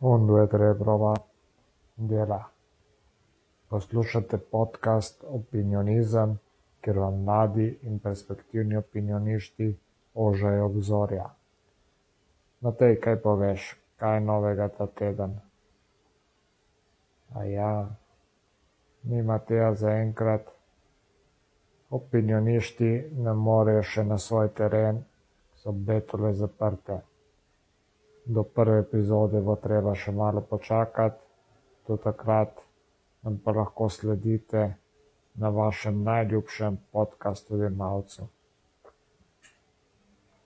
Un, dve, tre, prova. Dela. Poslušate podcast Opinionizem, kjer vam mladi in perspektivni opinionisti ožajo obzorja. Matej, kaj poveš? Kaj novega ta teden? Ni Mateja zaenkrat. Opinionisti ne morejo še na svoj teren, so betovne zaprte. Do prve epizode bo treba še malo počakati, do takrat nam pa lahko sledite na vašem najljubšem podcast odjemalcu.